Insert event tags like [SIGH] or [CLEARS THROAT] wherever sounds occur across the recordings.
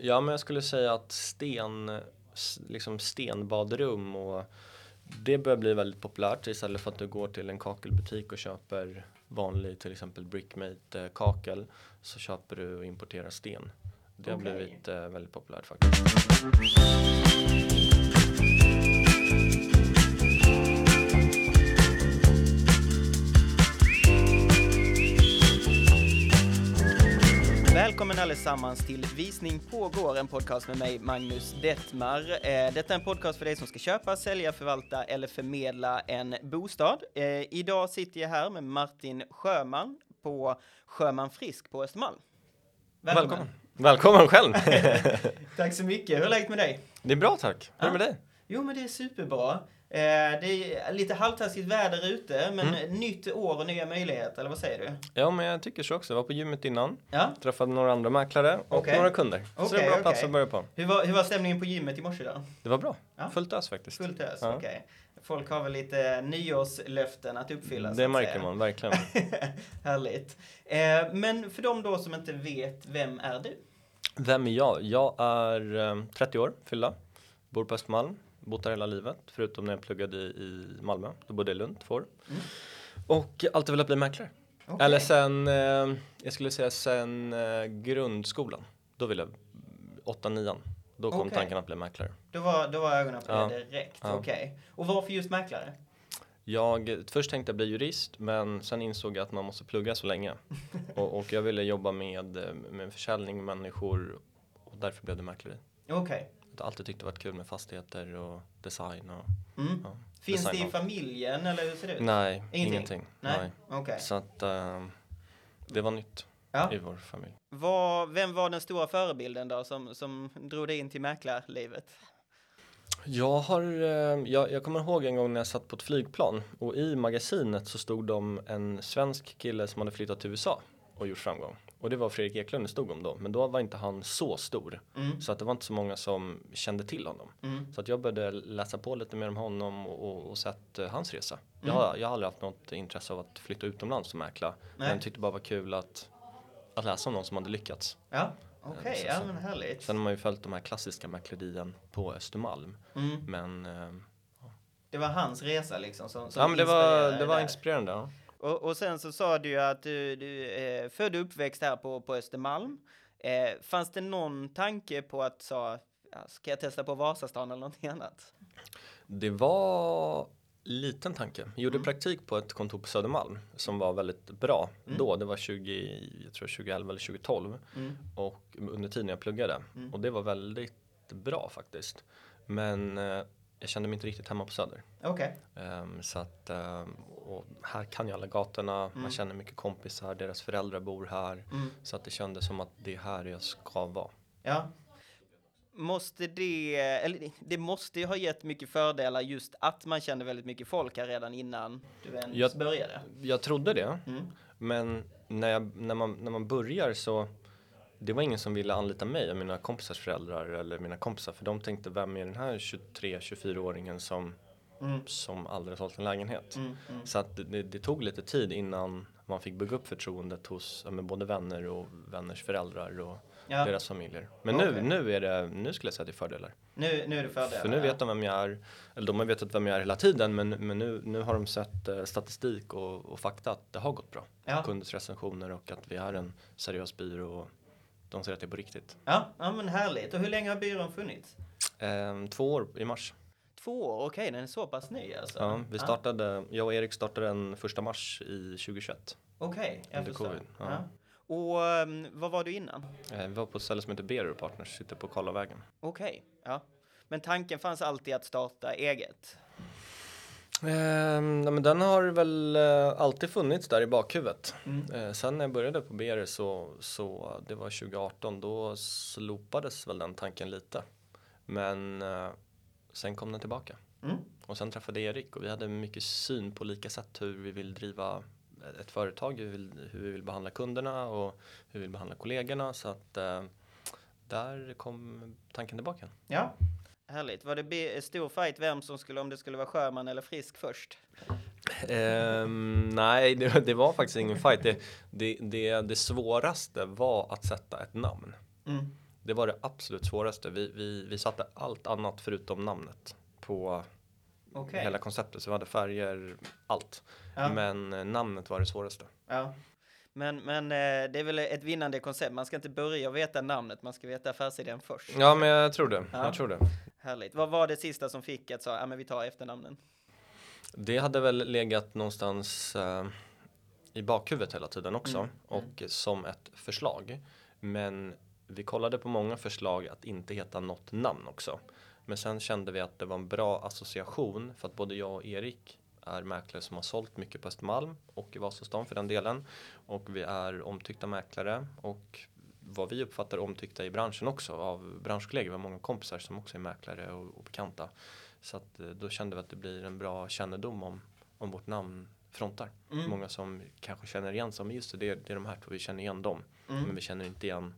Ja, men jag skulle säga att sten, liksom stenbadrum och det börjar bli väldigt populärt istället för att du går till en kakelbutik och köper vanlig till exempel brickmate kakel så köper du och importerar sten. Det har Okej. blivit eh, väldigt populärt faktiskt. Välkommen allesammans till Visning pågår, en podcast med mig Magnus Detmar. Eh, detta är en podcast för dig som ska köpa, sälja, förvalta eller förmedla en bostad. Eh, idag sitter jag här med Martin Sjöman på Sjöman Frisk på Östermalm. Välkommen! Välkommen själv! [LAUGHS] Tack så mycket. Hur är läget med dig? det är bra tack. Hur är det med dig? Jo, men det är superbra. Eh, det är lite halvtaskigt väder ute, men Mm. nytt år och nya möjligheter, eller vad säger du? Ja, men jag tycker så också. Jag var på gymmet innan, Ja, träffade några andra mäklare och Okej. några kunder. så det är en bra plats okej. att börja på. hur var, hur var stämningen på gymmet i morse då? Det var bra. Ja. Fullt ös faktiskt. Fullt ös, Ja. okej. Folk har väl lite nyårslöften att uppfylla? Det märker säga. man verkligen. [LAUGHS] Härligt. Eh, men för de då som inte vet, vem är du? Vem är jag? Jag är eh, 30 år, fyllda. Bor på Östermalm. Bott där hela livet, förutom när jag pluggade i, Malmö. Då bodde jag i Lund två år. Mm. Och alltid velat bli mäklare. Okej. Eller sen, eh, jag skulle säga sen eh, grundskolan. Då ville jag, 8 9 Då kom Okej. tanken att bli mäklare. Då var, då var ögonen på Ja. det direkt, Ja. okej. Och varför just mäklare? Jag, först tänkte jag bli jurist, men sen insåg jag att man måste plugga så länge. [LAUGHS] och, och jag ville jobba med, eh, med försäljning, människor och därför blev det mäkleri. Okej. Alltid tyckt det varit kul med fastigheter och design och Mm. ja, Finns det i design. familjen eller hur ser det ut? Nej, Ingenting? ingenting. Nej. Nej. Okej. Så att ehm, det var nytt Ja. i vår familj. Vad- vem var den stora förebilden då som, som drog dig in till mäklarlivet? Jag, har, eh, jag, jag kommer ihåg en gång när jag satt på ett flygplan och i magasinet så stod de en svensk kille som hade flyttat till USA och gjort framgång. Och det var Fredrik Eklund det stod om då, men då var inte han så stor. Mm. Så att det var inte så många som kände till honom. Mm. Så att jag började läsa på lite mer om honom och, och, och sett eh, hans resa. Jag, Mm. har, jag har aldrig haft något intresse av att flytta utomlands och mäkla. Nej. Men tyckte bara var kul att, att läsa om någon som hade lyckats. Ja, okej, så- ja men härligt. Sen har man ju följt de här klassiska mäklerien på Östermalm. Mm. Men, eh, Det var hans resa liksom som, som ja, men det var, det var inspirerande. Ja. Och, och sen så sa du ju att du, du är född och uppväxt här på, på Östermalm. Eh, fanns det någon tanke på att sa, ska jag testa på Vasastan eller någonting annat? Det var liten tanke. Jag gjorde Mm. praktik på ett kontor på Södermalm som var väldigt bra Mm. då. Det var 20, jag tror 2011 eller 2012 Mm. och under tiden jag pluggade Mm. och det var väldigt bra faktiskt. Men eh, jag kände mig inte riktigt hemma på Söder. Okej. Ehm, så att, ehm, och här kan jag alla gatorna, Mm. man känner mycket kompisar, deras föräldrar bor här. Mm. Så att det kändes som att det är här jag ska vara. Ja. Måste det, eller det- det måste ju ha gett mycket fördelar just att man kände väldigt mycket folk här redan innan du ens Jag- började. Jag trodde det, Mm. men när, jag, när, man, när man börjar så det var ingen som ville anlita mig och mina kompisars föräldrar eller mina kompisar för de tänkte vem är den här 23-24-åringen som, Mm. som aldrig har sålt en lägenhet. Mm. Mm. Så att det, det tog lite tid innan man fick bygga upp förtroendet hos ja, både vänner och vänners föräldrar och Ja. deras familjer. Men Okej. nu, nu är det, nu skulle jag säga att det är fördelar. Nu, nu är det fördelar. För nu vet de vem jag är, eller de har vetat vem jag är hela tiden men, men nu, nu har de sett eh, statistik och, och fakta att det har gått bra. Ja. Kunders recensioner och att vi är en seriös byrå och de säger att det är på riktigt. Ja, ja, men härligt. Och hur länge har byrån funnits? Ehm, två år i mars. Två år, okej, den är så pass ny alltså. Ja, vi startade, jag och Erik startade den första mars i 2021. Okej, jag Under förstår. covid, ja. Ja. Och ehm, vad var du innan? Eh, vi var på ett ställe som heter Berer Partners, sitter på Karlavägen. Okej, ja. Men tanken fanns alltid att starta eget? Nej, men den har väl eh, alltid funnits där i bakhuvudet. Mm. Eh, sen när jag började på BR så, så det var 2018, då slopades väl den tanken lite. Men eh, sen kom den tillbaka. Mm. Och sen träffade Erik och vi hade mycket syn på lika sätt hur vi vill driva ett företag, hur vi vill, hur vi vill behandla kunderna och hur vi vill behandla kollegorna. Så att eh, där kom tanken tillbaka. Ja, härligt. Var det be- stor fight vem som skulle, om det skulle vara Sjöman eller Frisk först? Ehm, nej, det, det var faktiskt ingen fight. Det, det, det, det svåraste var att sätta ett namn. Mm. Det var det absolut svåraste. Vi, vi, vi satte allt annat förutom namnet på Okej. hela konceptet. Så vi hade färger, allt. Ja. Men eh, namnet var det svåraste. Ja. Men, men eh, det är väl ett vinnande koncept. Man ska inte börja veta namnet, man ska veta affärsidén först. Ja, men jag tror det. Ja. Jag tror det. Härligt. Vad var det sista som fick att säga, ja men vi tar efternamnen? Det hade väl legat någonstans eh, i bakhuvudet hela tiden också Mm. och som ett förslag. Men vi kollade på många förslag att inte heta något namn också. Men sen kände vi att det var en bra association för att både jag och Erik är mäklare som har sålt mycket på Östermalm och i Vasastan för den delen. Och vi är omtyckta mäklare och vad vi uppfattar omtyckta i branschen också av branschkollegor. Vi har många kompisar som också är mäklare och, och bekanta. Så att, eh, då kände vi att det blir en bra kännedom om, om vårt namn frontar. Mm. Många som kanske känner igen sig, men just det, det är, det är de här två, vi känner igen dem. Mm. Men vi känner inte igen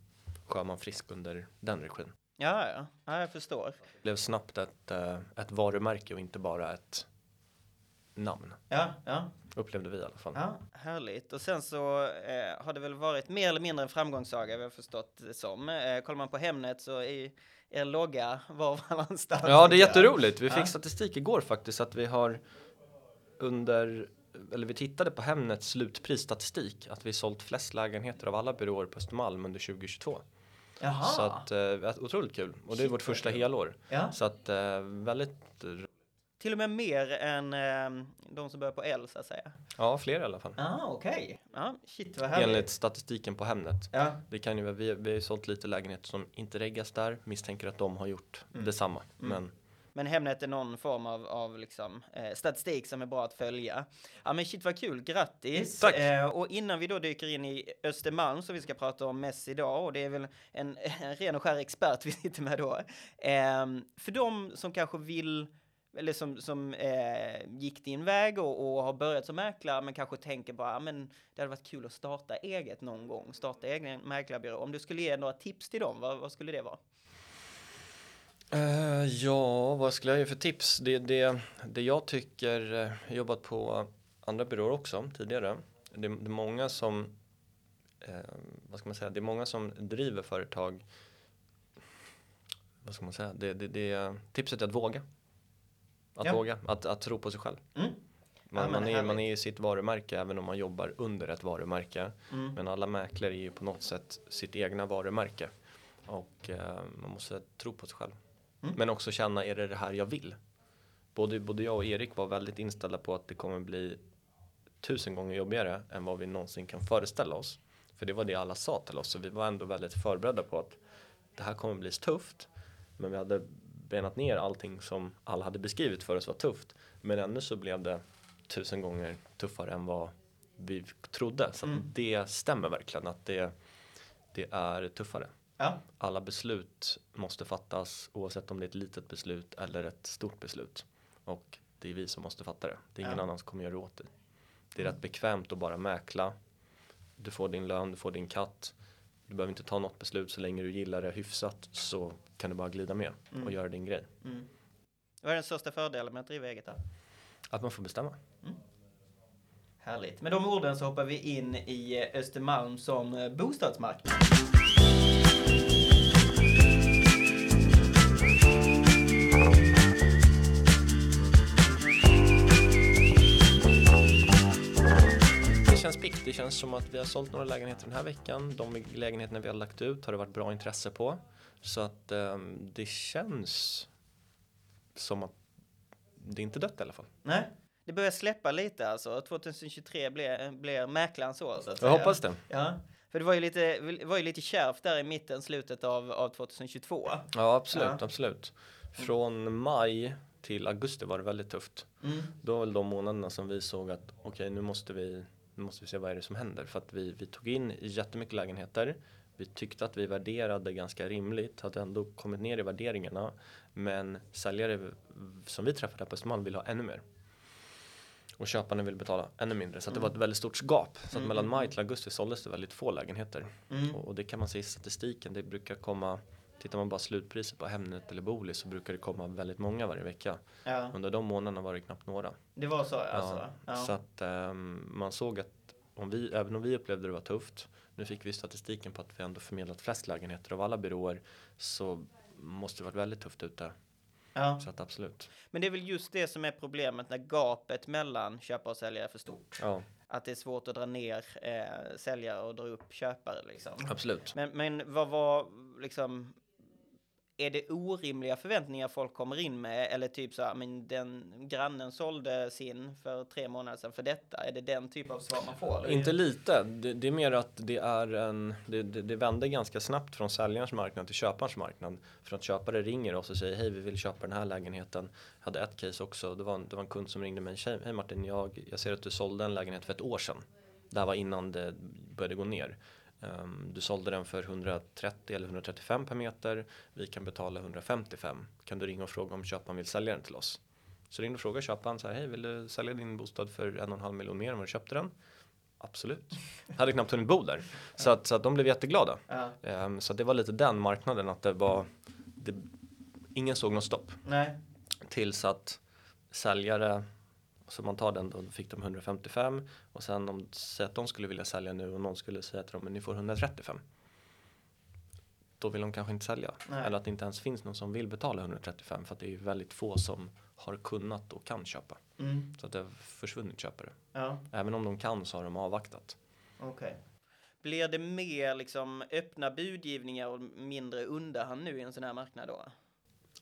Sjöman Frisk under den regin. Ja, ja, ja, jag förstår. Det blev snabbt ett, eh, ett varumärke och inte bara ett namn. Ja, ja, Upplevde vi i alla fall. ja, härligt. Och sen så eh, har det väl varit mer eller mindre en framgångssaga, vi har förstått det som. Eh, kollar man på Hemnet så är er logga var varanstans. Ja, det är jätteroligt. Vi Ja. fick statistik igår faktiskt att vi har under, eller vi tittade på Hemnets slutprisstatistik att vi sålt flest lägenheter av alla byråer på Östermalm under 2022. Jaha. Så att, eh, otroligt kul. Och det är vårt första helår. ja. Så att eh, väldigt, Till och med mer än eh, de som börjar på L så att säga. ja fler i alla fall. Ah, okej. Ja, shit vad härligt. Enligt statistiken på Hemnet. Ja, Det kan ju, vara- vi, vi har ju sålt lite lägenheter som inte reggas där, misstänker att de har gjort Mm. detsamma. Men men Hemnet är någon form av, av liksom, eh, statistik som är bra att följa. Ja men shit vad kul, grattis! Tack. Eh, och innan vi då dyker in i Östermalm som vi ska prata om mest idag och det är väl en, [LAUGHS] en ren och skär expert vi sitter med då. Eh, för de som kanske vill eller som, som eh, gick din väg och, och har börjat som mäklare men kanske tänker bara, ah, men det hade varit kul att starta eget någon gång, starta egen mäklarbyrå. Om du skulle ge några tips till dem, vad, vad skulle det vara? Uh, ja, vad skulle jag ge för tips? Det, det, det jag tycker, jag har jobbat på andra byråer också tidigare. Det, det är många som, eh, vad ska man säga, det är många som driver företag. Vad ska man säga? Det, det, det, tipset är att våga. Att Ja. våga, att, att tro på sig själv. Mm. Man, Ja, man, är, man är i sitt varumärke även om man jobbar under ett varumärke. Mm. Men alla mäklare är ju på något sätt sitt egna varumärke. Och eh, man måste tro på sig själv. Mm. Men också känna, är det det här jag vill? Både, både jag och Erik var väldigt inställda på att det kommer bli tusen gånger jobbigare än vad vi någonsin kan föreställa oss. För det var det alla sa till oss. Så vi var ändå väldigt förberedda på att det här kommer bli tufft. Men vi hade benat ner allting som alla hade beskrivit för oss var tufft. Men ännu så blev det tusen gånger tuffare än vad vi trodde. Så Mm. det stämmer verkligen att det, det är tuffare. Ja. Alla beslut måste fattas oavsett om det är ett litet beslut eller ett stort beslut. Och det är vi som måste fatta det. Det är ingen Ja. annan som kommer göra det åt dig. Det är rätt bekvämt att bara mäkla. Du får din lön, du får din katt. Du behöver inte ta något beslut så länge du gillar det hyfsat så kan du bara glida med Mm. och göra din grej. Mm. Vad är den största fördelen med att driva eget här? Att man får bestämma. Härligt. Med de orden så hoppar vi in i Östermalm som bostadsmarknad. Känns pikt. Det känns som att vi har sålt några lägenheter den här veckan. De lägenheterna vi har lagt ut har det varit bra intresse på. Så att ehm, det känns som att det är inte dött i alla fall. Nej, det börjar släppa lite alltså. 2023 blir, blir mäklarens år så att Jag säga. hoppas det. Ja, för det var ju lite, var ju lite kärvt där i mitten, slutet av, av 2022. Ja, absolut, Ja. absolut. Från maj till augusti var det väldigt tufft. Mm. Då var väl de månaderna som vi såg att okej, nu måste vi måste vi se vad är det som händer för att vi, vi tog in jättemycket lägenheter. Vi tyckte att vi värderade ganska rimligt, hade ändå kommit ner i värderingarna. Men säljare som vi träffade på Östermalm vill ha ännu mer. Och köparna vill betala ännu mindre. Så att det var ett väldigt stort gap. Så Mm. mellan maj till augusti såldes det väldigt få lägenheter. Mm. Och, och det kan man se i statistiken. Det brukar komma, tittar man bara slutpriset på Hemnet eller Booli så brukar det komma väldigt många varje vecka. Ja, Under de månaderna var det knappt några. det var så alltså. Ja. Så att ehm, man såg att om vi, även om vi upplevde det var tufft, nu fick vi statistiken på att vi ändå förmedlat flest lägenheter av alla byråer, så måste det varit väldigt tufft ute. Ja. Så att absolut. Men det är väl just det som är problemet när gapet mellan köpare och säljare är för stort. Ja, Att det är svårt att dra ner eh, säljare och dra upp köpare liksom. absolut. Men, men vad var liksom är det orimliga förväntningar folk kommer in med eller typ så här, men den grannen sålde sin för tre månader sedan för detta? Är det den typ av svar man får? eller? Inte lite. Det, det är mer att det är en, det, det, det vänder ganska snabbt från säljarens marknad till köparens marknad. För att köpare ringer oss och säger hej vi vill köpa den här lägenheten. Jag hade ett case också. Det var en, det var en kund som ringde mig. Hej Martin, jag, jag ser att du sålde en lägenhet för ett år sedan. Det här var innan det började gå ner. Ehm, du sålde den för 130 eller 135 per meter. Vi kan betala 155. Kan du ringa och fråga om köparen vill sälja den till oss? Så ringde och frågade köparen så här, hej vill du sälja din bostad för en och en halv miljon mer än vad du köpte den? Absolut. Hade knappt hunnit bo där. Så att, så att de blev jätteglada. Ja. Ehm, så det var lite den marknaden att det var, det, ingen såg något stopp. Nej. Tills att säljare, så man tar den då, då fick de 155 och sen om säg att de skulle vilja sälja nu och någon skulle säga till dem men ni får 135. Då vill de kanske inte sälja. Nej. Eller att det inte ens finns någon som vill betala 135 för att det är väldigt få som har kunnat och kan köpa. Mm. Så att det har försvunnit köpare. Ja. Även om de kan så har de avvaktat. Okej. Blir det mer liksom öppna budgivningar och mindre underhand nu i en sån här marknad då?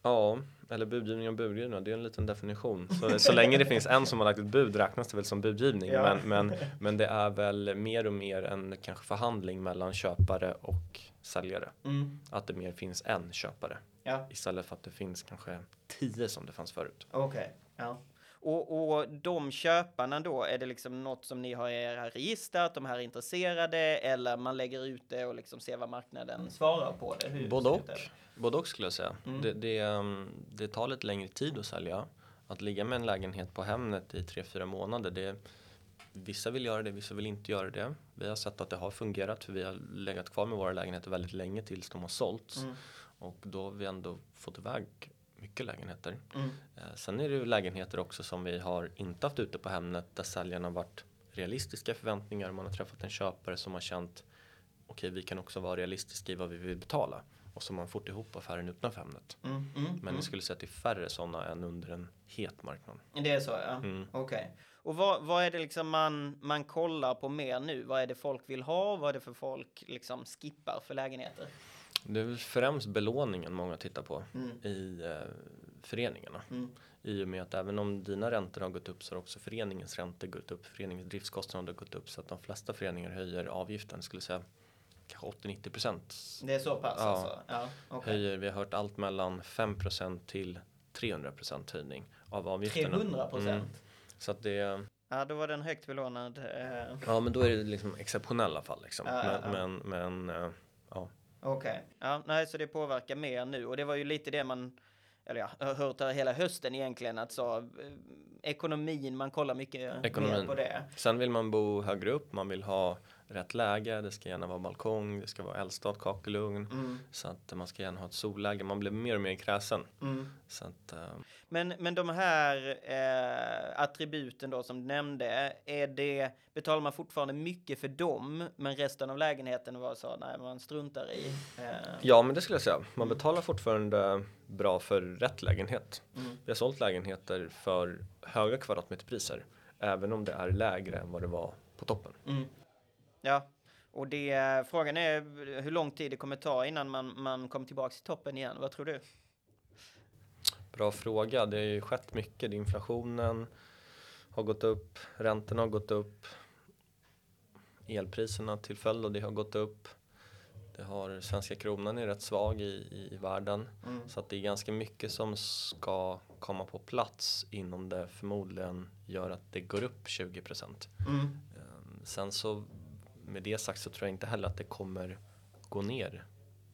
Ja, eller budgivning och budgivning, det är en liten definition. Så, så länge det finns en som har lagt ett bud räknas det väl som budgivning. Ja. Men, men, men det är väl mer och mer en kanske förhandling mellan köpare och säljare. Mm. Att det mer finns en köpare Ja. istället för att det finns kanske tio som det fanns förut. Okej. Ja. Och, och de köparna då, är det liksom något som ni har i era register, att de här är intresserade eller man lägger ut det och liksom ser vad marknaden svarar på det? Hur Både och. Både och skulle jag säga. Mm. Det, det, um, det tar lite längre tid att sälja. Att ligga med en lägenhet på Hemnet i tre fyra månader. Det, vissa vill göra det, vissa vill inte göra det. Vi har sett att det har fungerat för vi har legat kvar med våra lägenheter väldigt länge tills de har sålts. Mm. Och då har vi ändå fått iväg mycket lägenheter. Mm. Eh, Sen är det lägenheter också som vi har inte haft ute på Hemnet där säljarna har varit realistiska förväntningar. Man har träffat en köpare som har känt okej, vi kan också vara realistiska i vad vi vill betala. Och så har man fått ihop affären utanför Hemnet. Mm. Mm. Men mm. skulle säga att det är färre sådana än under en het marknad. Det är så ja. Mm. Okej. Och vad, vad är det liksom man, man kollar på mer nu? Vad är det folk vill ha? Vad är det för folk liksom skippar för lägenheter? Det är väl främst belåningen många tittar på Mm. i eh, föreningarna. Mm. I och med att även om dina räntor har gått upp så har också föreningens räntor gått upp. Föreningens driftskostnader har gått upp så att de flesta föreningar höjer avgiften. Skulle säga kanske 80-90 procent. Det är så pass Ja. alltså? Ja. okej. Höjer, vi har hört allt mellan 5 procent till 300 procent höjning av avgifterna. 300 procent? Mm. Så att det, Ja, då var den högt belånad. Eh, ja men då är det liksom exceptionella fall liksom. Ja. Men, men, men eh, ja. Okej. Ja, nej, så det påverkar mer nu. Och det var ju lite det man, eller ja, jag har hört det hela hösten egentligen, att så, eh, ekonomin, man kollar mycket mer Ekonomin. på det. Sen vill man bo högre upp, man vill ha rätt läge, det ska gärna vara balkong, det ska vara eldstad, kakelugn. Mm, Så att man ska gärna ha ett solläge, man blir mer och mer kräsen. mm. Så att, eh, Men, men de här eh, attributen då som du nämnde, är det, betalar man fortfarande mycket för dem, men resten av lägenheten var så, nej, man struntar i? Eh, ja men det skulle jag säga, man betalar fortfarande bra för rätt lägenhet. mm, Vi har sålt lägenheter för höga kvadratmeterpriser, även om det är lägre än vad det var på toppen. mm. Ja, och det, frågan är hur lång tid det kommer ta innan man, man kommer tillbaka till toppen igen. Vad tror du? Bra fråga, det har ju skett mycket. Inflationen har gått upp, räntorna har gått upp, elpriserna till följd av det har gått upp. Det har, svenska kronan är rätt svag i, i världen. Mm. Så att det är ganska mycket som ska komma på plats innan det förmodligen gör att det går upp 20 procent. Mm. Sen så med det sagt så tror jag inte heller att det kommer gå ner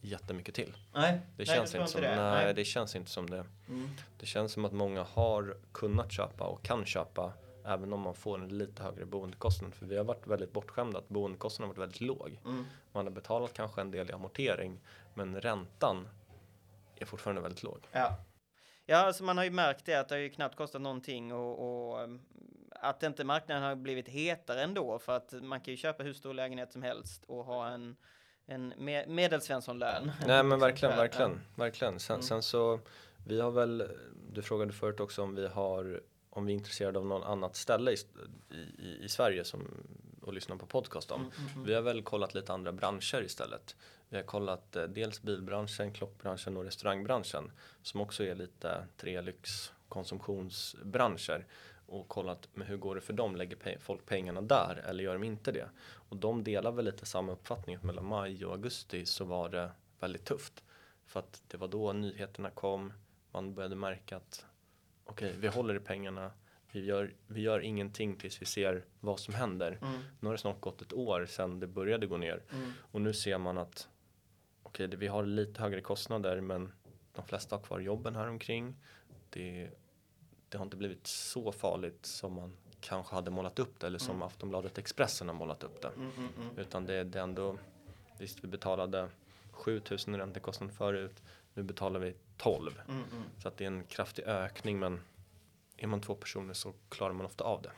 jättemycket till. Nej, Det nej, känns inte som det. nej, det känns inte som det. Mm. Det känns som att många har kunnat köpa och kan köpa även om man får en lite högre boendekostnad. För vi har varit väldigt bortskämda att boendekostnaden har varit väldigt låg. Mm. Man har betalat kanske en del i amortering men räntan är fortfarande väldigt låg. Ja. Ja, alltså man har ju märkt det att det har ju knappt kostat någonting och, och att inte marknaden har blivit hetare ändå för att man kan ju köpa hur stor lägenhet som helst och ha en en me medelsvenssonlön. Nej men verkligen, verkligen, verkligen. Sen, mm. sen så vi har väl, du frågade förut också om vi har om vi är intresserade av något annat ställe i, i, i Sverige som, och lyssnar på podcast om. Mm, mm, mm, vi har väl kollat lite andra branscher istället. Vi har kollat eh, dels bilbranschen, klockbranschen och restaurangbranschen som också är lite tre lyxkonsumtionsbranscher och kollat med hur går det för dem, lägger pe folk pengarna där eller gör de inte det? Och de delar väl lite samma uppfattning att mellan maj och augusti så var det väldigt tufft. För att det var då nyheterna kom, man började märka att okej, okay, vi håller i pengarna, vi gör, vi gör ingenting tills vi ser vad som händer. Mm. Nu har det snart gått ett år sedan det började gå ner mm. och nu ser man att okej, okay, vi har lite högre kostnader men de flesta har kvar jobben här omkring. Det, det har inte blivit så farligt som man kanske hade målat upp det eller som mm. Aftonbladet Expressen har målat upp det. Mm, mm, mm. Utan det, det är ändå, visst vi betalade 7000 i räntekostnad förut, nu betalar vi 12. Mm, mm. Så att det är en kraftig ökning men är man två personer så klarar man ofta av det.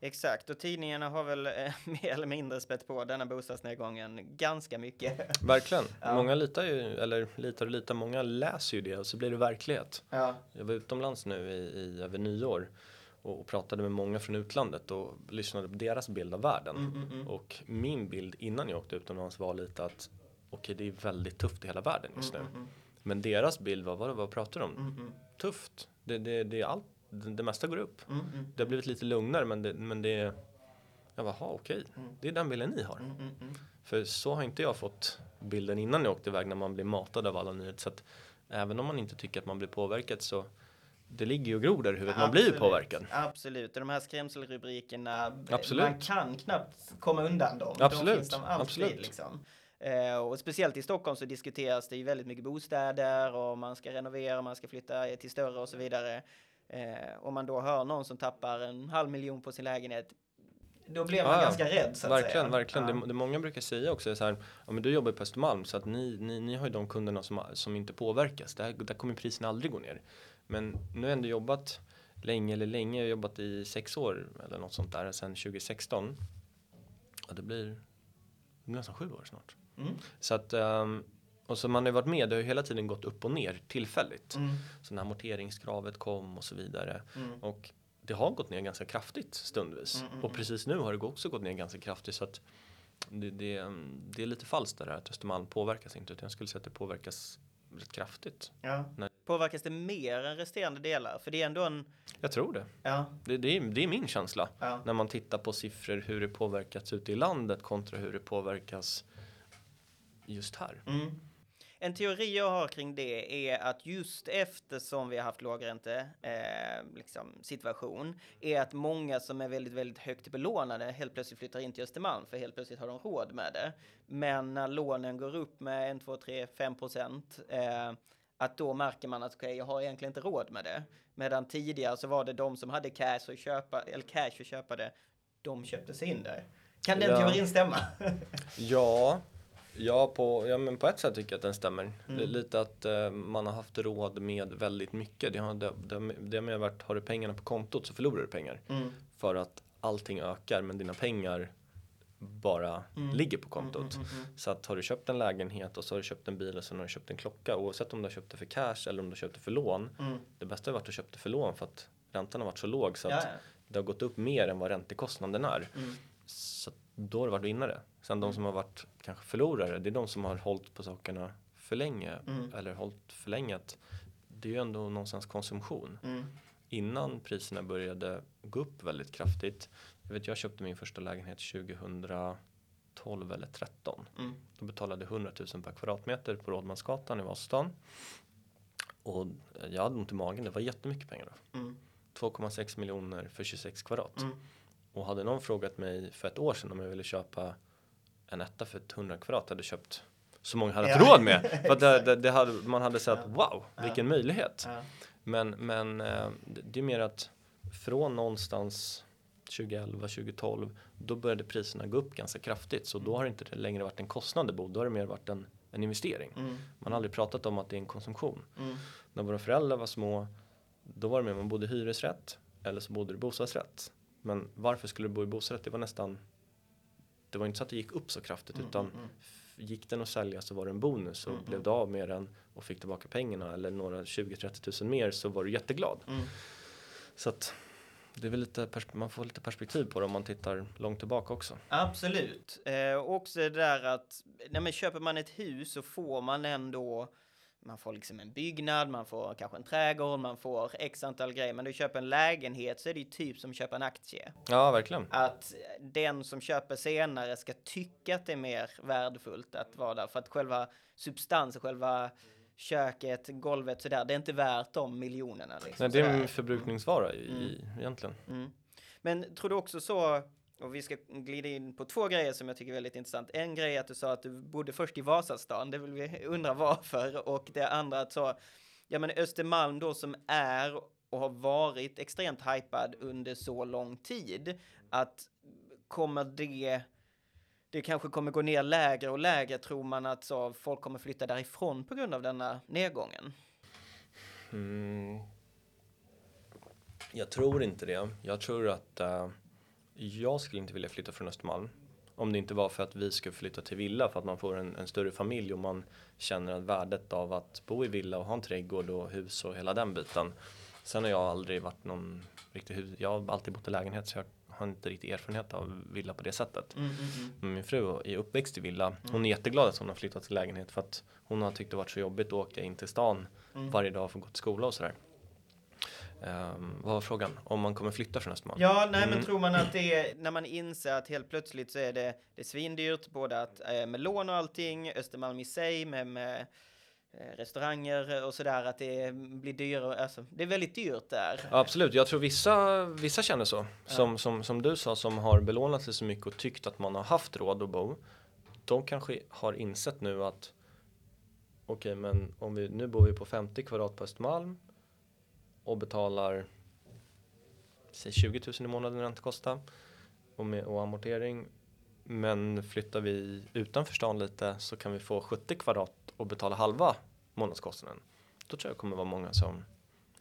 Exakt, och tidningarna har väl eh, [LAUGHS] mer eller mindre spett på denna bostadsnedgången ganska mycket. [LAUGHS] Verkligen. [LAUGHS] Ja. Många litar ju, eller litar och litar, många läser ju det och så blir det verklighet. Ja. Jag var utomlands nu i, i över nyår och, och pratade med många från utlandet och lyssnade på deras bild av världen. Mm, mm, mm. Och min bild innan jag åkte utomlands var lite att okej, okay, det är väldigt tufft i hela världen just nu. Mm, mm, mm. Men deras bild var, vad, vad pratar de om? Tufft. Det, det, det är allt det, det mesta går upp. Mm, mm. Det har blivit lite lugnare men det, men det jag bara, okej, mm. det är den bilden ni har. Mm, mm, För så har inte jag fått bilden innan jag åkte iväg när man blir matad av alla nyheter. Så att även om man inte tycker att man blir påverkad så det ligger ju och gror där i huvudet, man blir ju påverkad. Absolut, och de här skrämselrubrikerna, Absolut. man kan knappt komma undan dem. Absolut. De finns de alltid, Absolut. Liksom. Eh, och speciellt i Stockholm så diskuteras det ju väldigt mycket bostäder och man ska renovera, man ska flytta till större och så vidare. Eh, om man då hör någon som tappar en halv miljon på sin lägenhet då blir man ja, ganska rädd så att verkligen, säga. Verkligen, ja. det, det många brukar säga också är så här, ja men du jobbar på Östermalm så att ni, ni, ni har ju de kunderna som, som inte påverkas. Där, där kommer priserna aldrig gå ner. Men nu har jag ändå jobbat länge eller länge, jag har jobbat i sex år eller något sånt där sedan 2016. Ja, det blir, det blir nästan sju år snart. Mm. Så att um, och så man har ju varit med, det har ju hela tiden gått upp och ner tillfälligt. Mm. Så när amorteringskravet kom och så vidare. Mm. Och det har gått ner ganska kraftigt stundvis. Mm, mm och mm. precis nu har det också gått ner ganska kraftigt. Så att det, det, det är lite falskt det där att Östermalm påverkas inte. Utan jag skulle säga att det påverkas rätt kraftigt. Ja. När... Påverkas det mer än resterande delar? För det är ändå en... Jag tror det. Ja. Det, det, är, det är min känsla. Ja. När man tittar på siffror hur det påverkats ute i landet kontra hur det påverkas just här. Mm. En teori jag har kring det är att just eftersom vi har haft lågränte eh, liksom, situation är att många som är väldigt, väldigt högt belånade helt plötsligt flyttar in till Östermalm för helt plötsligt har de råd med det. Men när lånen går upp med 1, 2, 3, 5 procent eh, att då märker man att okay, jag har egentligen inte råd med det. Medan tidigare så var det de som hade cash och köpa, eller cash och köpa det, de köpte sig in där. Kan den ja. teorin stämma? [LAUGHS] ja, Ja, på, ja, men på ett sätt tycker jag att den stämmer. Mm. Lite att eh, man har haft råd med väldigt mycket. Det har, det, det, det har varit, har du pengarna på kontot så förlorar du pengar. Mm. För att allting ökar men dina pengar bara mm. ligger på kontot. Mm, mm, mm, så att har du köpt en lägenhet och så har du köpt en bil och så har du köpt en klocka. Oavsett om du har köpt det för cash eller om du har köpt det för lån. Det bästa har varit att köpa det för lån för att räntan har varit så låg så att ja, ja. det har gått upp mer än vad räntekostnaden är. Så då har du varit vinnare. Sen de mm. som har varit kanske förlorare, det är de som har hållit på sakerna för länge. Mm. Eller hållit för länge. Det är ju ändå någonstans konsumtion. Mm. Innan priserna började gå upp väldigt kraftigt. Jag vet, jag köpte min första lägenhet 2012 eller 13. Mm. Då betalade jag 100 000 per kvadratmeter på Rådmansgatan i Vasastan. Och jag hade ont i magen, det var jättemycket pengar då. 2,6 mm. miljoner för 26 kvadrat. Mm. Och hade någon frågat mig för ett år sedan om jag ville köpa en etta för 100 kvadrat hade köpt så många hade haft ja. råd med. För det, det, det hade, man hade sett wow, vilken ja. möjlighet. Ja. Men, men eh, det är mer att från någonstans 2011, 2012 då började priserna gå upp ganska kraftigt. Så då har det inte längre varit en kostnad bo, då har det mer varit en, en investering. Mm. Man har aldrig pratat om att det är en konsumtion. Mm. När våra föräldrar var små då var det mer man bodde i hyresrätt eller så bodde du i bostadsrätt. Men varför skulle du bo i bostadsrätt? Det var nästan Det var inte så att det gick upp så kraftigt Mm, utan mm, mm. gick den att sälja så var det en bonus och Mm, blev mm. du av med den och fick tillbaka pengarna eller några 20-30 tusen mer så var du jätteglad. Mm. Så att det är väl lite, man får lite perspektiv på det om man tittar långt tillbaka också. Absolut. Eh, också det där att nej, men köper man ett hus så får man ändå man får liksom en byggnad, man får kanske en trädgård, man får x antal grejer. Men du köper en lägenhet så är det ju typ som att köpa en aktie. Ja, verkligen. Att den som köper senare ska tycka att det är mer värdefullt att vara där. För att själva substansen, själva köket, golvet sådär, det är inte värt de miljonerna. Liksom, Nej, det är en förbrukningsvara i, Mm. egentligen. Mm. Men tror du också så, och vi ska glida in på två grejer som jag tycker är väldigt intressant. En grej är att du sa att du bodde först i Vasastan, det vill vi undra varför. Och det andra att så, ja men Östermalm då som är och har varit extremt hypad under så lång tid, att kommer det det kanske kommer gå ner lägre och lägre tror man att så folk kommer flytta därifrån på grund av denna nedgången. Mm. Jag tror inte det. Jag tror att uh, jag skulle inte vilja flytta från Östermalm. Om det inte var för att vi ska flytta till villa för att man får en, en större familj och man känner att värdet av att bo i villa och ha en trädgård och hus och hela den biten. Sen har jag aldrig varit någon riktig hus. Jag har alltid bott i lägenhet så jag har inte riktigt erfarenhet av villa på det sättet. Mm, mm, mm. Min fru är uppväxt i villa. Hon är jätteglad att hon har flyttat till lägenhet för att hon har tyckt det varit så jobbigt att åka in till stan Mm. varje dag för att gå till skola och sådär. Um, vad var frågan? Om man kommer flytta från Östermalm? Ja, nej, men Mm. tror man att [CLEARS THROAT] det är när man inser att helt plötsligt så är det, det är svindyrt, både att, eh, med lån och allting, Östermalm i sig med, med eh, restauranger och sådär, att det blir dyrare, alltså det är väldigt dyrt där. Ja, Absolut, jag tror vissa, vissa känner så. Som, som, som du sa, som har belånat sig så mycket och tyckt att man har haft råd att bo. De kanske har insett nu att okej, men om vi, nu bor vi på 50 kvadrat på Östermalm och betalar säg 20 000 i månaden räntekostnad och, med, och amortering. Men flyttar vi utanför stan lite så kan vi få 70 kvadrat och betala halva månadskostnaden. Då tror jag det kommer vara många som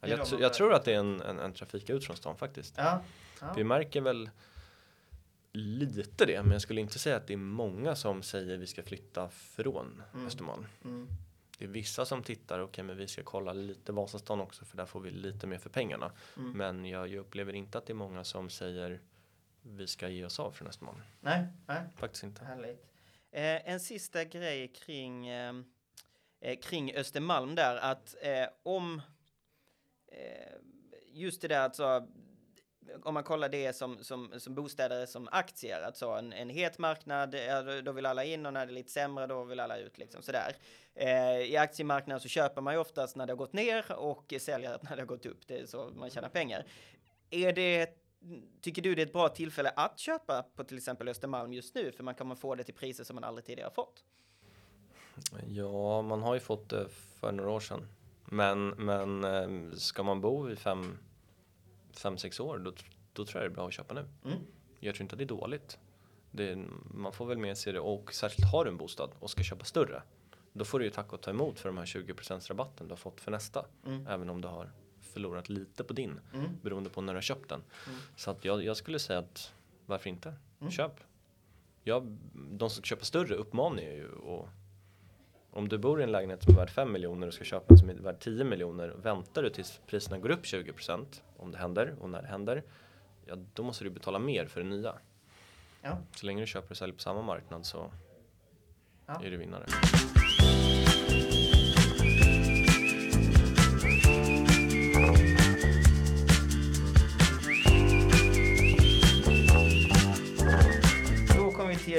jag, jag bör- tror att det är en, en, en trafik ut från stan faktiskt. Ja. ja. Vi märker väl lite det, men jag skulle inte säga att det är många som säger vi ska flytta från Mm. Östermalm. Mm. Det är vissa som tittar, okej men vi ska kolla lite Vasastan också för där får vi lite mer för pengarna. Mm. Men jag, jag upplever inte att det är många som säger vi ska ge oss av från Östermalm. Nej, nej. Faktiskt inte. Härligt. Eh, en sista grej kring, eh, eh, kring Östermalm där, att eh, om eh, just det där alltså om man kollar det som, som, som bostäder som aktier, alltså en, en het marknad, då- vill alla in och när det är lite sämre då vill alla ut liksom sådär. Eh, I aktiemarknaden så köper man ju oftast när det har gått ner och säljer [LAUGHS] när det har gått upp, det är så man tjänar pengar. Är det Tycker du det är ett bra tillfälle att köpa på till exempel Östermalm just nu? För man kommer få det till priser som man aldrig tidigare fått. Ja, man har ju fått det för några år sedan. Men, men eh, ska man bo i fem, fem sex år, då, då tror jag det är bra att köpa nu. Mm. Jag tror inte att det är dåligt. Det man får väl med sig det och särskilt har du en bostad och ska köpa större. Då får du ju tacka och ta emot för de här 20% rabatten du har fått för nästa. Mm. Även om du har förlorat lite på din Mm. beroende på när du har köpt den. Mm. Så att jag, jag skulle säga att varför inte? Mm. Köp. Jag, de som köper större uppmanar jag ju och om du bor i en lägenhet som är värd 5 miljoner och ska köpa en som är värd 10 miljoner väntar du tills priserna går upp 20% om det händer och när det händer ja då måste du betala mer för det nya. Ja. Så länge du köper och säljer på samma marknad så Ja. är du vinnare.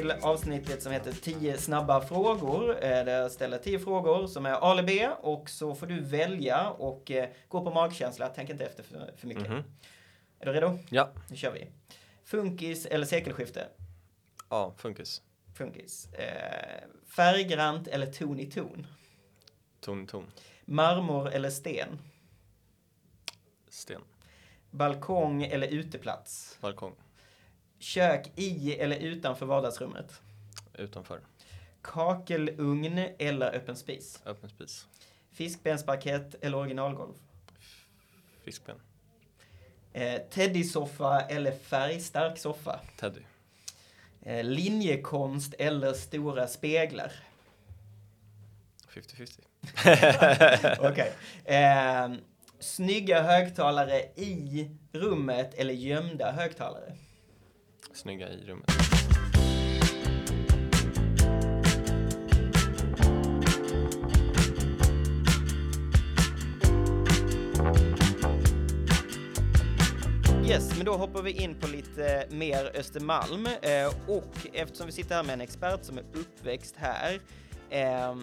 Till avsnittet som heter 10 snabba frågor. Eh, Där jag ställer 10 frågor som är A eller B och så får du välja och eh, gå på magkänsla. Tänk inte efter för, för mycket. Mhm. Är du redo? Ja, Nu kör vi. Funkis eller sekelskifte? ja, funkis. Funkis. Eh, färggrant eller ton i ton? Ton, ton. Marmor eller sten? Sten. Balkong eller uteplats? Balkong. Kök i eller utanför vardagsrummet? Utanför. Kakelugn eller öppen spis? Öppen spis. Fiskbensparkett eller originalgolv? Fiskben. Eh, Teddy-soffa eller färgstark soffa? Teddy. Eh, linjekonst eller stora speglar? 50-50. [LAUGHS] Okej. Eh, snygga högtalare i rummet eller gömda högtalare? Snygga i rummet. Yes, men då hoppar vi in på lite eh, mer Östermalm. Eh, och eftersom vi sitter här med en expert som är uppväxt här, eh,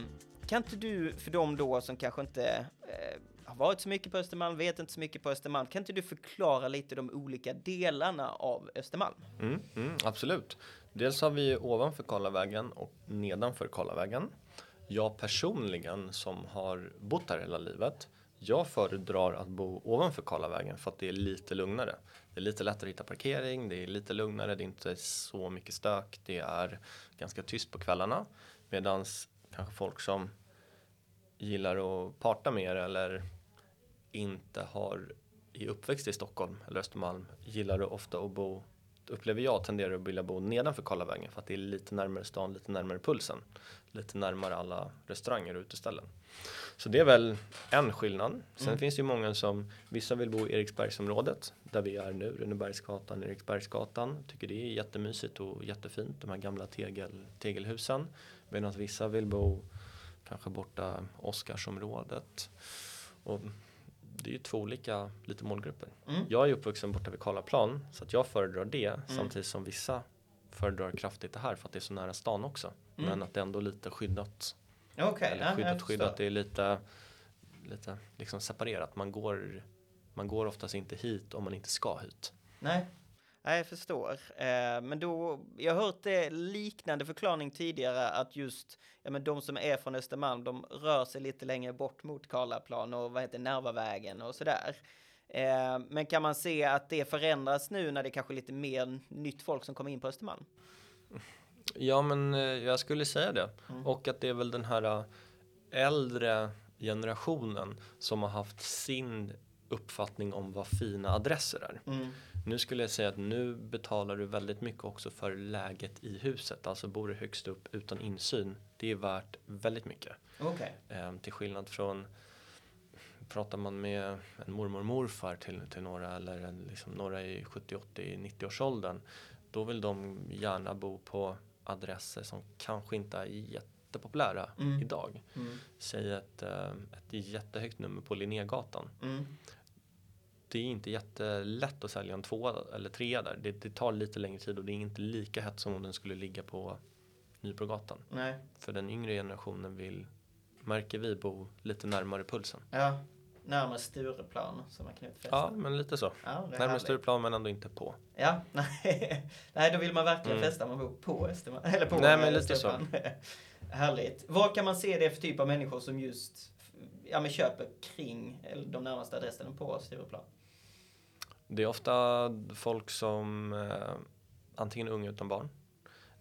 kan inte du, för dem då som kanske inte eh, har varit så mycket på Östermalm, vet inte så mycket på Östermalm, kan inte du förklara lite de olika delarna av Östermalm? Mm, mm, absolut. Dels har vi ovanför Karlavägen och nedanför Karlavägen. Jag personligen som har bott här hela livet jag föredrar att bo ovanför Karlavägen för att det är lite lugnare. Det är lite lättare att hitta parkering, det är lite lugnare, det är inte så mycket stök, det är ganska tyst på kvällarna. Medan kanske folk som gillar att parta mer eller inte har i uppväxt i Stockholm eller Östermalm gillar det ofta att bo upplever jag tenderar att vilja bo nedanför Karlavägen för att det är lite närmare stan, lite närmare pulsen. Lite närmare alla restauranger och uteställen. Så det är väl en skillnad. Sen mm. finns det ju många som, vissa vill bo i Eriksbergsområdet där vi är nu, Runebergsgatan, Eriksbergsgatan. Tycker det är jättemysigt och jättefint, de här gamla tegel, tegelhusen. Medan vissa vill bo kanske borta Oscarsområdet. Och det är ju två olika lite målgrupper. Mm. Jag är uppvuxen borta vid Karlaplan så att jag föredrar det mm. samtidigt som vissa föredrar kraftigt det här för att det är så nära stan också. Mm. Men att det är ändå lite skyddat. Okay, Eller skyddat, skyddat. Det är lite, lite liksom separerat. Man går, man går oftast inte hit om man inte ska hit. Nej. Nej, jag förstår. Eh, men då, jag har hört det liknande förklaring tidigare att just ja, men de som är från Östermalm, de rör sig lite längre bort mot Karlaplan och vad heter Närvavägen och sådär. Eh, men kan man se att det förändras nu när det kanske är lite mer nytt folk som kommer in på Östermalm? Ja, men eh, jag skulle säga det. Mm. Och att det är väl den här eh, äldre generationen som har haft sin uppfattning om vad fina adresser är. Mm. Nu skulle jag säga att nu betalar du väldigt mycket också för läget i huset. Alltså bor du högst upp utan insyn. Det är värt väldigt mycket. Okay. Eh, till skillnad från pratar man med en mormor och morfar till, till några eller liksom några i 70, 80, 90 års åldern. Då vill de gärna bo på adresser som kanske inte är jättepopulära mm. idag. Mm. Säg ett, eh, ett jättehögt nummer på Linnégatan. Mm det är inte jättelätt att sälja en tvåa eller trea där. Det, det, tar lite längre tid och det är inte lika hett som om den skulle ligga på Nybrogatan. Nej. För den yngre generationen vill, märker vi, bo lite närmare pulsen. Ja, närmare Stureplan som man kan Ja, men lite så. Ja, närmare Stureplan men ändå inte på. Ja, [LAUGHS] nej, nej då vill man verkligen mm. festa man bor på Östermalm. Eller på nej, men lite så. Härligt. Vad kan man se det för typ av människor som just ja, men köper kring de närmaste adresserna på Stureplan? Det är ofta folk som eh, antingen är unga utan barn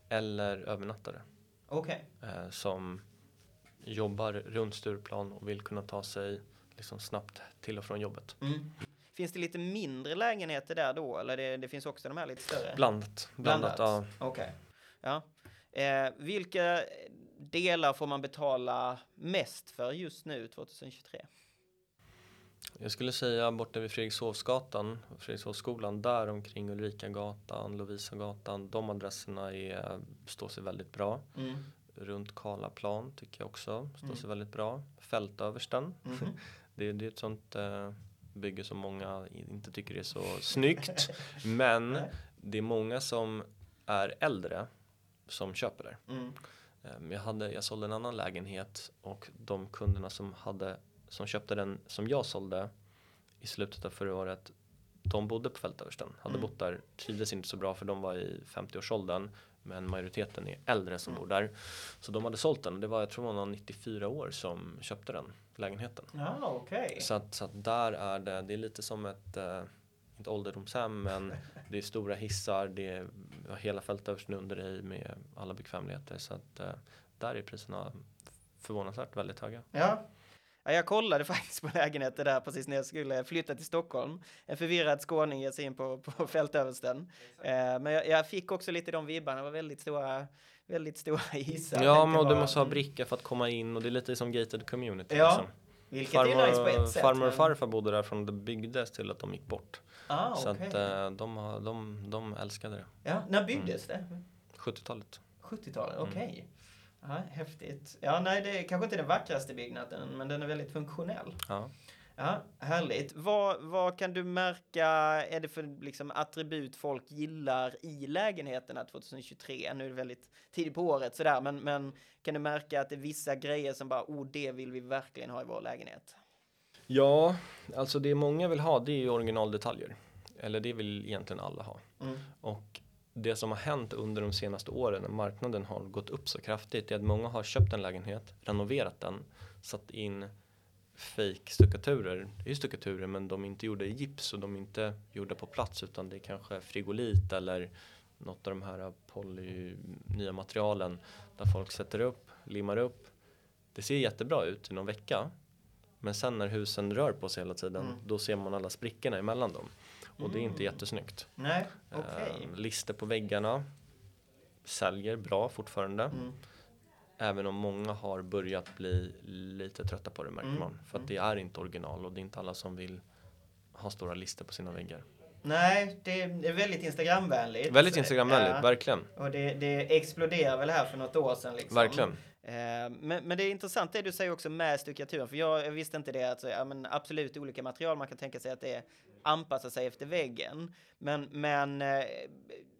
eller övernattare. Okay. Eh, som jobbar runt Stureplan och vill kunna ta sig liksom snabbt till och från jobbet. Mm. Finns det lite mindre lägenheter där då eller det, det finns också de här lite större? Blandat. Blandat, Blandat. ja. Okej. Okay. Ja. Eh, vilka delar får man betala mest för just nu 2023? Jag skulle säga borta vid Fredrikshovsgatan, Fredrikshovsskolan, där omkring Ulrikagatan, Lovisagatan, de adresserna är, står sig väldigt bra. Mm. Runt Karlaplan tycker jag också står mm. sig väldigt bra. Fältöversten, mm. [LAUGHS] det, det är ett sånt eh, bygge som många inte tycker är så snyggt. [LAUGHS] Men det är många som är äldre som köper det. Mm. Ehm, jag, hade, jag sålde en annan lägenhet och de kunderna som hade som köpte den som jag sålde i slutet av förra året. De bodde på Fältöversten, hade mm. bott där, trivdes inte så bra för de var i 50-årsåldern. Men majoriteten är äldre som mm. bor där. Så de hade sålt den. Det var, jag tror man var 94 år som köpte den lägenheten. Ja, okay. Så, att, så att där är det, det är lite som ett, eh, ett ålderdomshem men [LAUGHS] det är stora hissar, det är hela fältöversten under dig med alla bekvämligheter. Så att eh, där är priserna förvånansvärt väldigt höga. Ja, Ja, jag kollade [LAUGHS] faktiskt på lägenheter där precis när jag skulle flytta till Stockholm. En förvirrad skåning ger sig in på, på fältöversten. Eh, men jag, jag, fick också lite de vibbarna, det var väldigt stora, väldigt stora [LAUGHS] hissar. Ja, men du måste ha bricka för att komma in och det är lite som gated community. Ja, liksom. vilket Farmor, är nice på ett sätt. farmor men- och farfar bodde där från det byggdes till att de gick bort. Ah, Så okej. att eh, de, har- de, de älskade det. Ja, när byggdes det? 70-talet. 70-talet, Mm. okej. Ja, häftigt. Ja, nej, det är kanske inte den vackraste byggnaden, men den är väldigt funktionell. Ja. Ja, härligt. Vad, vad kan du märka är det för liksom, attribut folk gillar i lägenheterna 2023? Nu är det väldigt tidigt på året sådär, men, men kan du märka att det är vissa grejer som bara, oh, det vill vi verkligen ha i vår lägenhet? Ja, alltså det många vill ha det är ju originaldetaljer. Eller det vill egentligen alla ha. Mm. Och det som har hänt under de senaste åren när marknaden har gått upp så kraftigt är att många har köpt en lägenhet, renoverat den, satt in fake stuckaturer. Det är stuckaturer men de är inte gjorda i gips och de är inte gjorda på plats utan det är kanske frigolit eller något av de här poly, nya materialen där folk sätter upp, limmar upp. Det ser jättebra ut i någon vecka men sen när husen rör på sig hela tiden Mm. då ser man alla sprickorna emellan dem och det är inte jättesnyggt. Nej, okej. Eh, lister på väggarna säljer bra fortfarande. Mm. Även om många har börjat bli lite trötta på det märker Mm, man. För att det är inte original och det är inte alla som vill ha stora lister på sina väggar. Nej, det är väldigt Instagramvänligt. Väldigt Instagramvänligt, Ja, verkligen. och det, det exploderar väl här för något år sedan liksom. Verkligen. Eh, Men, men det är intressant det du säger också med stuckaturen, för jag, visste inte det. Alltså, ja, men absolut olika material, man kan tänka sig att det anpassar sig efter väggen. Men, men eh,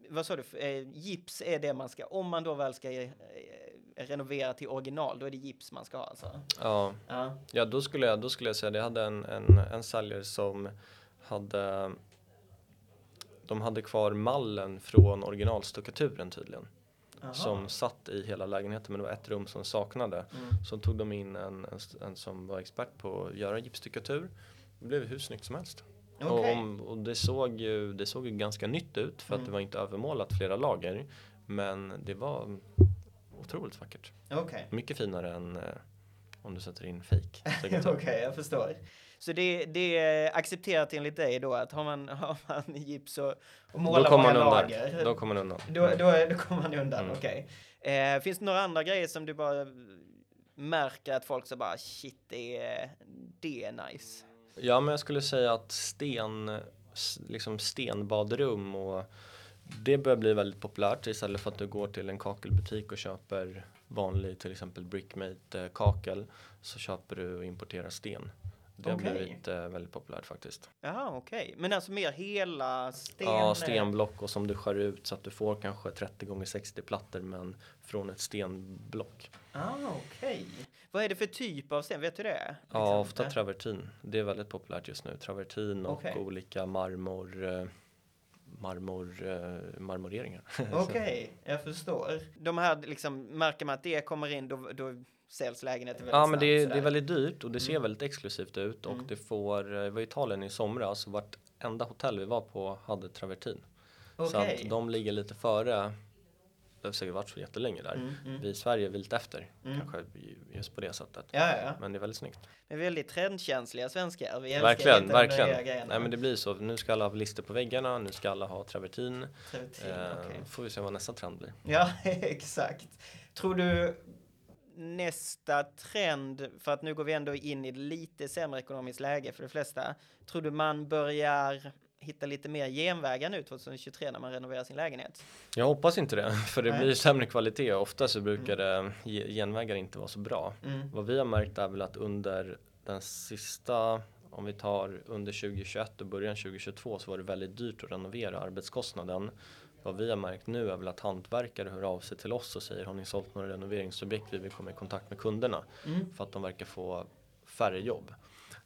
vad sa du, eh, gips är det man ska, om man då väl ska renovera till original, då är det gips man ska ha alltså? Ja, Ja. ja då, skulle jag, då skulle jag säga det. Jag hade en, en, en säljare som hade de hade kvar mallen från originalstuckaturen tydligen. Aha. Som satt i hela lägenheten men det var ett rum som saknade. Mm. Så tog de in en, en, en som var expert på att göra gipsstyckatur. Det blev hur snyggt som helst. Och, Okej. om, och det, såg ju, det såg ju ganska nytt ut för att Mm. det var inte övermålat flera lager. Men det var otroligt vackert. Okej. Mycket finare än eh, om du sätter in fake. [LAUGHS] Okej, jag förstår. Så det, det är accepterat enligt dig då att har man, [LAUGHS] har man gips och, och Då målar kommer många lager, Då kommer man undan. då, då, är- då kommer man undan, Mm. okej. Eh, finns det några andra grejer som du bara märker att folk så bara shit, det är, det är nice? Ja, men jag skulle säga att sten, liksom stenbadrum och det börjar bli väldigt populärt istället för att du går till en kakelbutik och köper vanlig till exempel brickmate kakel så köper du och importerar sten. Det har blivit eh, väldigt populärt faktiskt. Jaha, okej. Men alltså mer hela sten? Ja, stenblock och som du skär ut så att du får kanske 30 gånger 60 plattor men från ett stenblock. Ah, okej. Vad är det för typ av sten? Vet du det? Ja, ofta travertin. Det är väldigt populärt just nu. Travertin och olika marmor, eh, marmor, eh, marmoreringar. [LAUGHS] Okej, jag förstår. De här liksom, märker man att det kommer in, då, då säljs lägenheten väldigt Ja, men snabbt, det är, det är väldigt dyrt och det ser Mm. väldigt exklusivt ut och Mm. det får, eh, jag var i Italien i somras och vartenda hotell vi var på hade travertin. Så Okej. att de ligger lite före, det har säkert varit så jättelänge där. Mm, mm. Vi i Sverige är vi lite efter, Mm. kanske just på det sättet. Ja, ja, ja. Men det är väldigt snyggt. Men väldigt trendkänsliga svenskar. Vi Verkligen, inte de nya verkligen. Nej men det blir så. Nu ska alla ha lister på väggarna, nu ska alla ha travertin. Travertin, Eh, okej. Får vi se vad nästa trend blir. Ja, [LAUGHS] exakt. Tror du nästa trend, för att nu går vi ändå in i lite sämre ekonomiskt läge för de flesta, tror du man börjar hitta lite mer genvägar nu 2023 när man renoverar sin lägenhet? Jag hoppas inte det, för det Nej. blir sämre kvalitet. Ofta så brukar det, ge- genvägar inte vara så bra. Mm. Vad vi har märkt är väl att under den sista, om vi tar under 2021 och början 2022 så var det väldigt dyrt att renovera arbetskostnaden. Vad vi har märkt nu är väl att hantverkare hör av sig till oss och säger har ni sålt några renoveringsobjekt vi vill komma i kontakt med kunderna Mm. för att de verkar få färre jobb.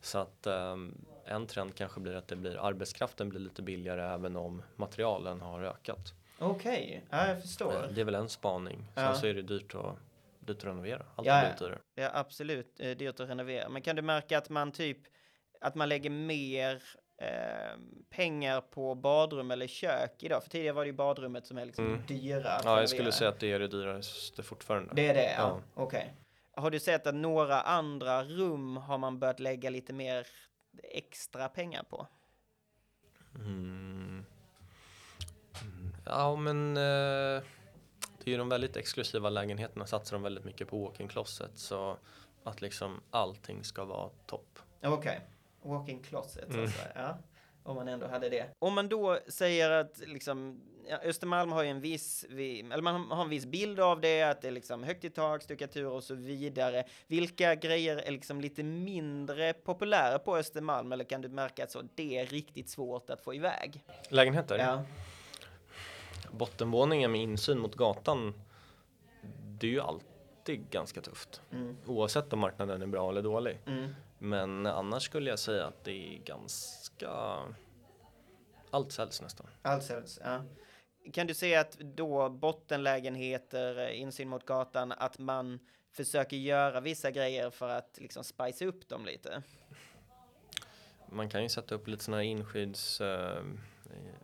Så att ehm, en trend kanske blir att det blir arbetskraften blir lite billigare även om materialen har ökat. Okej, ja, jag förstår. Eh, Det är väl en spaning. Sen Ja. så är det dyrt att, dyrt att renovera. Allt Ja, dyrare. Ja, absolut. Eh, dyrt att renovera. Men kan du märka att man typ, att man lägger mer eh, pengar på badrum eller kök idag? För tidigare var det ju badrummet som är liksom Mm. dyra Ja, jag skulle säga att det är det dyraste fortfarande. Det är det, ja. Ja. Okej. har du sett att några andra rum har man börjat lägga lite mer extra pengar på? Mm. Ja, men eh, det är ju de väldigt exklusiva lägenheterna satsar de väldigt mycket på walk-in closet så att liksom allting ska vara topp. Okej, okay. Walk-in closet Mm. Ja. Om man ändå hade det. Om man då säger att liksom, ja, Östermalm har ju en viss, vi- eller man har en viss bild av det, att det är liksom högt i tak, stuckatur och så vidare. Vilka grejer är liksom lite mindre populära på Östermalm, eller kan du märka att så, det är riktigt svårt att få iväg? Lägenheter? Ja. Bottenvåningen med insyn mot gatan det är ju alltid ganska tufft. Mm. Oavsett om marknaden är bra eller dålig. Mm. Men annars skulle jag säga att det är ganska allt säljs nästan. Allt säljs, ja. Kan du se att då bottenlägenheter, eh, insyn mot gatan, att man försöker göra vissa grejer för att liksom spice upp dem lite? Man kan ju sätta upp lite sådana här inskydds eh, eh,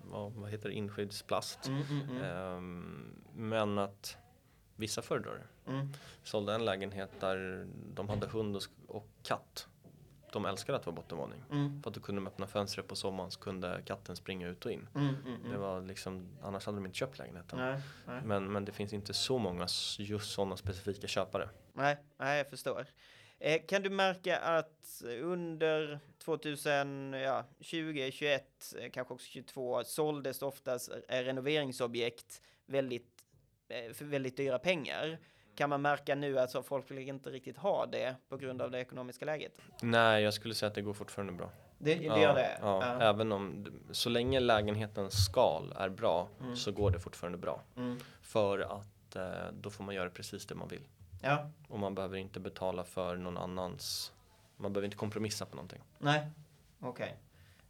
vad, heter det? Inskyddsplast. Mm, mm, mm. Ehm, men att vissa föredrar det. Mm. Sålde en lägenhet där de hade hund och, och katt. De älskade att vara bottenvåning. Mm. För att då kunde de öppna fönstret på sommaren så kunde katten springa ut och in. Mm, mm, mm. Det var liksom, annars hade de inte köpt lägenheten. Nej, nej. Men, men det finns inte så många just sådana specifika köpare. Nej, nej, jag förstår. Eh, kan du märka att under 2020, 21, eh, kanske också 22 såldes oftast renoveringsobjekt väldigt, för väldigt dyra pengar? Kan man märka nu att så folk vill inte riktigt ha det på grund av det ekonomiska läget? Nej, jag skulle säga att det går fortfarande bra. Det, det ja, gör det? Ja, Ja. Även om, så länge lägenhetens skal är bra Mm. så går det fortfarande bra. Mm. För att eh, då får man göra precis det man vill. Ja, Och man behöver inte betala för någon annans, man behöver inte kompromissa på någonting. nej, okej.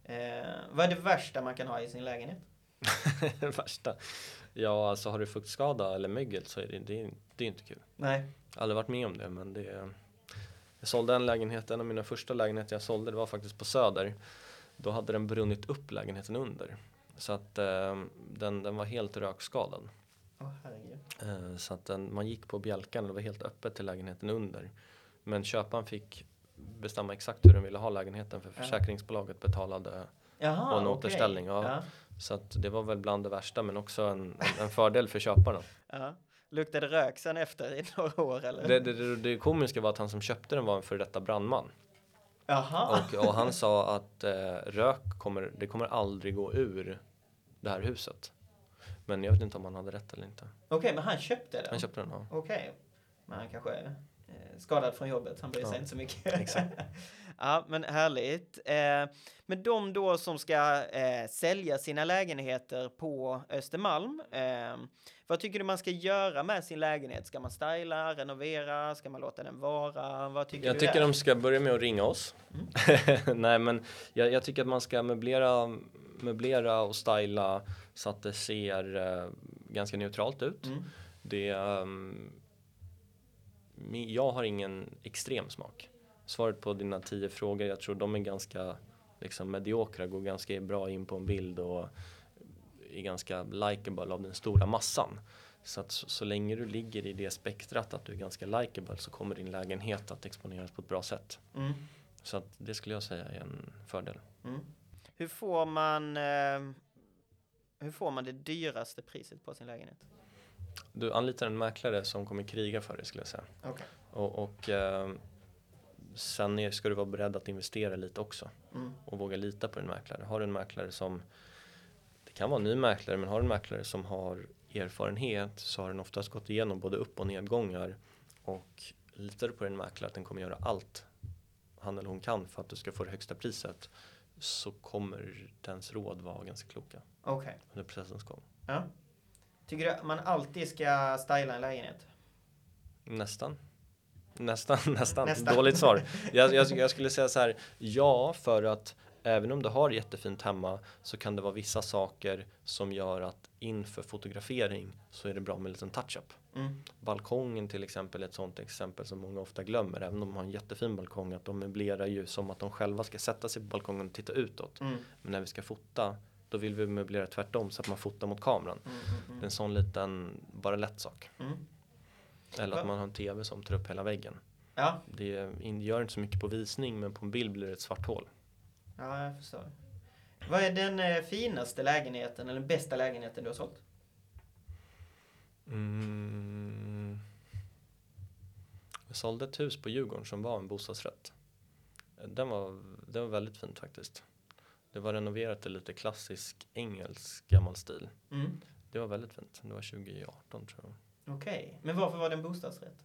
Eh, vad är det värsta man kan ha i sin lägenhet? [LAUGHS] värsta. Ja, alltså har du fuktskada eller mögel så är det, det, är- det är inte kul. Nej. Jag har aldrig varit med om det, men det. Jag sålde en lägenhet, en av mina första lägenheter jag sålde, det var faktiskt på Söder. Då hade den brunnit upp lägenheten under. Så att eh, den, den var helt rökskadad. Herregud. Eh, så att den, man gick på bjälkan och det var helt öppet till lägenheten under. Men köparen fick bestämma exakt hur den ville ha lägenheten för Ja. försäkringsbolaget betalade. Jaha, Och en okej. återställning, ja. Så att det var väl bland det värsta men också en, en, en fördel för köparna. [LAUGHS] Ja. Luktade rök sen efter i några år eller? Det, det, det, komiska var att han som köpte den var en före detta brandman. Jaha. Och, och han sa att eh, rök kommer, det kommer aldrig gå ur det här huset. Men jag vet inte om han hade rätt eller inte. Okej, men han köpte den? Han köpte den, ja. Okej. Men han kanske är eh, skadad från jobbet, han bryr sig Ja, inte så mycket. exakt. [LAUGHS] ja, men härligt. Eh, men de då som ska eh, sälja sina lägenheter på Östermalm, eh, vad tycker du man ska göra med sin lägenhet? Ska man styla, renovera, ska man låta den vara? Vad tycker Jag du tycker där? de ska börja med att ringa oss. [LAUGHS] Nej men jag, jag tycker att man ska möblera, möblera och styla så att det ser eh, ganska neutralt ut. Mm. Det, mi- jag har ingen extrem smak. Svaret på dina tio frågor, jag tror de är ganska liksom, mediokra, går ganska bra in på en bild och är ganska likeable av den stora massan. Så att så, så länge du ligger i det spektrat att du är ganska likeable så kommer din lägenhet att exponeras på ett bra sätt. Mm. Så att det skulle jag säga är en fördel. Mm. Hur får man eh, hur får man det dyraste priset på sin lägenhet? Du anlitar en mäklare som kommer kriga för det skulle jag säga. Okej. Och, och eh, sen ska du vara beredd att investera lite också. Mm. och våga lita på en mäklare. Har du en mäklare som, det kan vara en ny mäklare, men har du en mäklare som har erfarenhet så har den oftast gått igenom både upp och nedgångar och litar du på en mäklare att den kommer göra allt han eller hon kan för att du ska få det högsta priset så kommer dens råd vara ganska kloka Okej. under processens gång. Ja. Tycker du att man alltid ska styla en lägenhet? Nästan. Nästan, [LAUGHS] nästan. Nästan. Dåligt svar. [LAUGHS] Jag, jag, jag skulle säga så här, ja, för att även om du har jättefint hemma så kan det vara vissa saker som gör att inför fotografering så är det bra med en liten touch-up. Mm. Balkongen till exempel är ett sånt exempel som många ofta glömmer. Även om de har en jättefin balkong, att de möblerar ju som att de själva ska sätta sig på balkongen och titta utåt. Mm. Men när vi ska fota, då vill vi möblera tvärtom så att man fotar mot kameran. Mm, mm, Det är en sån liten, bara lätt sak. mm. Eller att man har en TV som tar upp hela väggen. Ja, Det gör inte så mycket på visning men på en bild blir det ett svart hål. ja jag förstår. Vad är den eh, finaste lägenheten eller bästa lägenheten du har sålt? Mm. Jag sålde ett hus på Djurgården som var en bostadsrätt. Den var, det var väldigt fint faktiskt. Det var renoverat i lite klassisk engelsk gammal stil. Mm. Det var väldigt fint. Det var 2018 tror jag. Okej, men varför var det en bostadsrätt?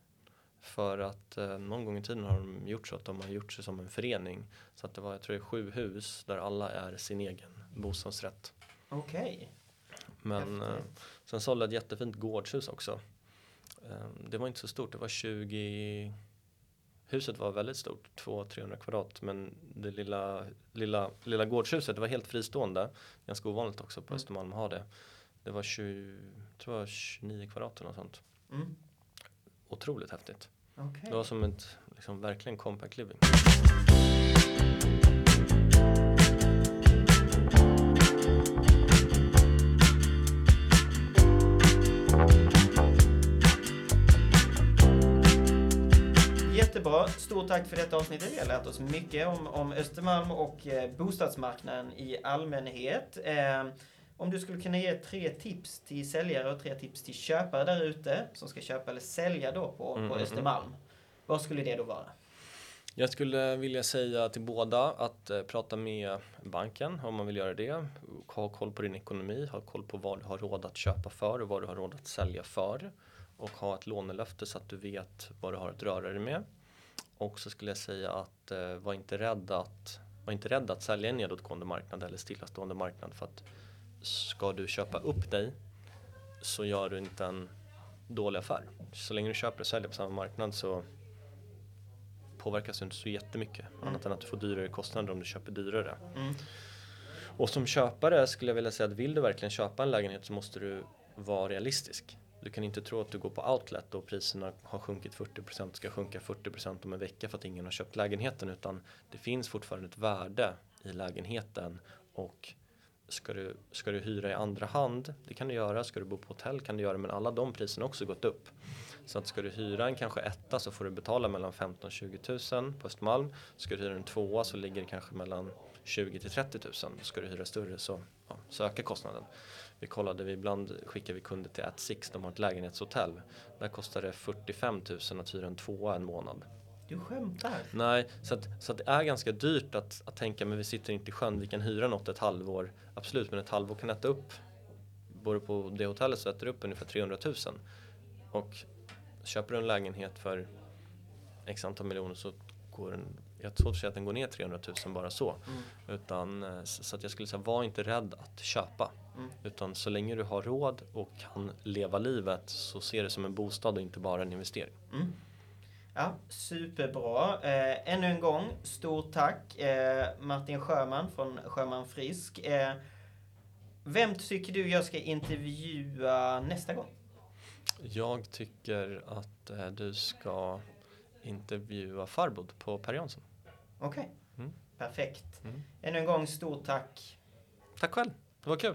För att eh, någon gång i tiden har de gjort så att de har gjort sig som en förening. Så att det var, jag tror det är sju hus där alla är sin egen bostadsrätt. Okej. Men eh, sen sålde jag ett jättefint gårdshus också. Eh, det var inte så stort, det var 20 Huset var väldigt stort, 200-300 kvadrat men det lilla, lilla, lilla gårdshuset det var helt fristående. Ganska ovanligt också på Mm. Östermalm att ha det. Det var 20, jag tror var 29 kvadrat eller något sånt. Mm. Otroligt häftigt. Okej. Det var som ett liksom, verkligen compact living. Jättebra. Stort tack för detta avsnittet. Vi har lärt oss mycket om, om Östermalm och eh, bostadsmarknaden i allmänhet. Eh, om du skulle kunna ge tre tips till säljare och tre tips till köpare där ute som ska köpa eller sälja då på, Mm, på mm, Östermalm. Vad skulle det då vara? Jag skulle vilja säga till båda att eh, prata med banken om man vill göra det. Ha koll på din ekonomi, ha koll på vad du har råd att köpa för och vad du har råd att sälja för. Och ha ett lånelöfte så att du vet vad du har att röra dig med. Och så skulle jag säga att eh, var inte rädd att var inte rädd att sälja en nedåtgående marknad eller stillastående marknad för att ska du köpa upp dig så gör du inte en dålig affär. Så länge du köper och säljer på samma marknad så påverkas du inte så jättemycket. Mm. Annat än att du får dyrare kostnader om du köper dyrare. Mm. Och som köpare skulle jag vilja säga att vill du verkligen köpa en lägenhet så måste du vara realistisk. Du kan inte tro att du går på outlet och priserna har sjunkit 40% ska sjunka 40% om en vecka för att ingen har köpt lägenheten utan det finns fortfarande ett värde i lägenheten och ska du, ska du hyra i andra hand, det kan du göra, ska du bo på hotell kan du göra men alla de priserna har också gått upp. Så att ska du hyra en kanske etta så får du betala mellan 15 och 20 000 på Östermalm. Ska du hyra en tvåa så ligger det kanske mellan 20 till 30 000. Ska du hyra större så, ja, så ökar kostnaden. Vi kollade, vi ibland skickar vi kunder till At Six, de har ett lägenhetshotell. Där kostar det 45 000 att hyra en tvåa en månad. Du skämtar? Nej, så att, så att det är ganska dyrt att, att tänka men vi sitter inte i sjön, vi kan hyra något ett halvår. Absolut, men ett halvår kan äta upp, både på det hotellet så äter det upp ungefär 300 000. Och köper du en lägenhet för x antal miljoner så går den, jag har svårt att säga att den går ner 300 000 bara så. Mm. Utan, eh, så att jag skulle säga, var inte rädd att köpa. Mm. Utan så länge du har råd och kan leva livet så se det som en bostad och inte bara en investering. Mm. Ja, superbra. Eh, ännu en gång, stort tack eh, Martin Sjöman från Sjöman Frisk. Eh, vem tycker du jag ska intervjua nästa gång? Jag tycker att eh, du ska intervjua Farbod på Per Jansson. Okej, Mm. perfekt. Mm. Ännu en gång, stort tack. Tack själv, det var kul.